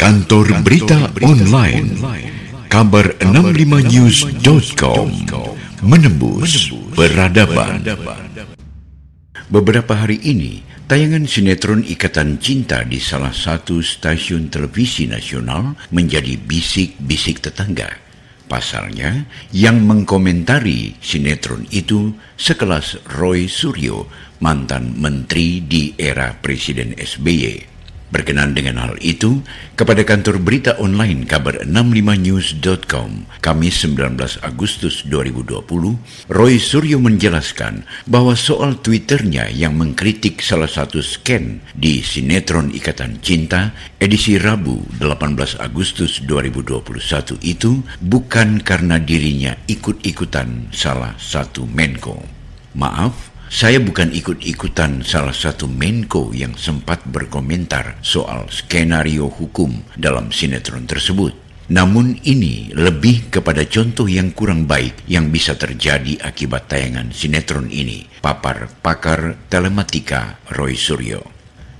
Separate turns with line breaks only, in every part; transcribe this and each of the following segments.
Kantor Berita Online Kabar 65news.com Menembus Peradaban Beberapa hari ini, tayangan sinetron Ikatan Cinta di salah satu stasiun televisi nasional menjadi bisik-bisik tetangga. Pasalnya, yang mengkomentari sinetron itu sekelas Roy Suryo, mantan menteri di era Presiden SBY. Berkenan dengan hal itu, kepada kantor berita online kabar 65news.com, Kamis 19 Agustus 2020, Roy Suryo menjelaskan bahwa soal Twitternya yang mengkritik salah satu scan di sinetron Ikatan Cinta edisi Rabu 18 Agustus 2021 itu bukan karena dirinya ikut-ikutan salah satu Menko. Maaf, saya bukan ikut-ikutan salah satu Menko yang sempat berkomentar soal skenario hukum dalam sinetron tersebut. Namun ini lebih kepada contoh yang kurang baik yang bisa terjadi akibat tayangan sinetron ini, papar pakar telematika Roy Suryo.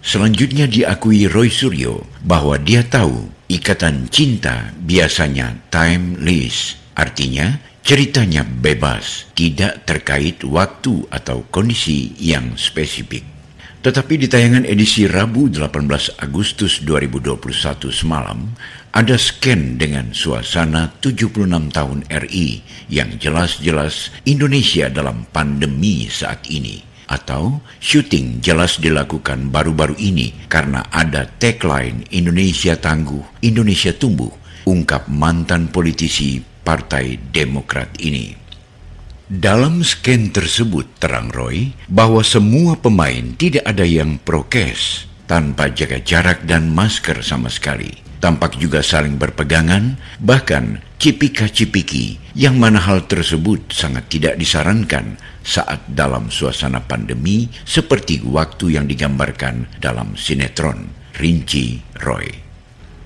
Selanjutnya diakui Roy Suryo bahwa dia tahu ikatan cinta biasanya timeless, artinya Ceritanya bebas, tidak terkait waktu atau kondisi yang spesifik. Tetapi di tayangan edisi Rabu 18 Agustus 2021 semalam, ada scan dengan suasana 76 tahun RI yang jelas-jelas Indonesia dalam pandemi saat ini. Atau syuting jelas dilakukan baru-baru ini karena ada tagline Indonesia Tangguh, Indonesia Tumbuh, ungkap mantan politisi Partai Demokrat ini. Dalam scan tersebut terang Roy bahwa semua pemain tidak ada yang prokes tanpa jaga jarak dan masker sama sekali. Tampak juga saling berpegangan, bahkan cipika-cipiki yang mana hal tersebut sangat tidak disarankan saat dalam suasana pandemi seperti waktu yang digambarkan dalam sinetron Rinci Roy.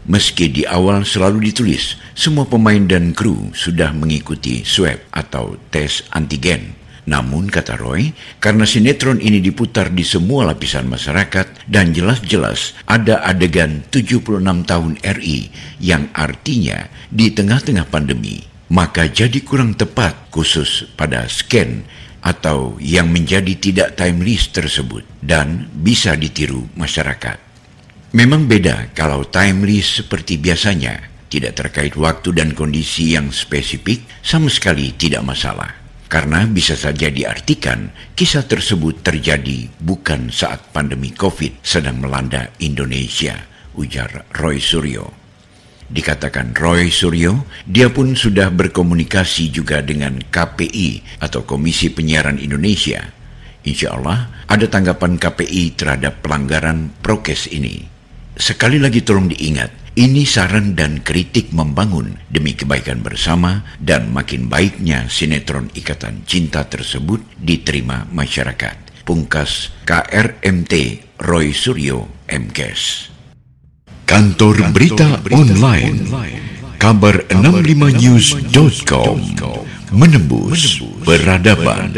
Meski di awal selalu ditulis, semua pemain dan kru sudah mengikuti swab atau tes antigen. Namun, kata Roy, karena sinetron ini diputar di semua lapisan masyarakat dan jelas-jelas ada adegan 76 tahun RI yang artinya di tengah-tengah pandemi, maka jadi kurang tepat khusus pada scan atau yang menjadi tidak timeless tersebut dan bisa ditiru masyarakat. Memang beda kalau timely seperti biasanya, tidak terkait waktu dan kondisi yang spesifik, sama sekali tidak masalah. Karena bisa saja diartikan kisah tersebut terjadi bukan saat pandemi COVID sedang melanda Indonesia, ujar Roy Suryo. Dikatakan Roy Suryo, dia pun sudah berkomunikasi juga dengan KPI atau Komisi Penyiaran Indonesia. Insya Allah ada tanggapan KPI terhadap pelanggaran prokes ini. Sekali lagi tolong diingat, ini saran dan kritik membangun demi kebaikan bersama dan makin baiknya sinetron Ikatan Cinta tersebut diterima masyarakat. Pungkas KRMT Roy Suryo MKes.
Kantor Berita Online. Kabar 65news.com Menembus Peradaban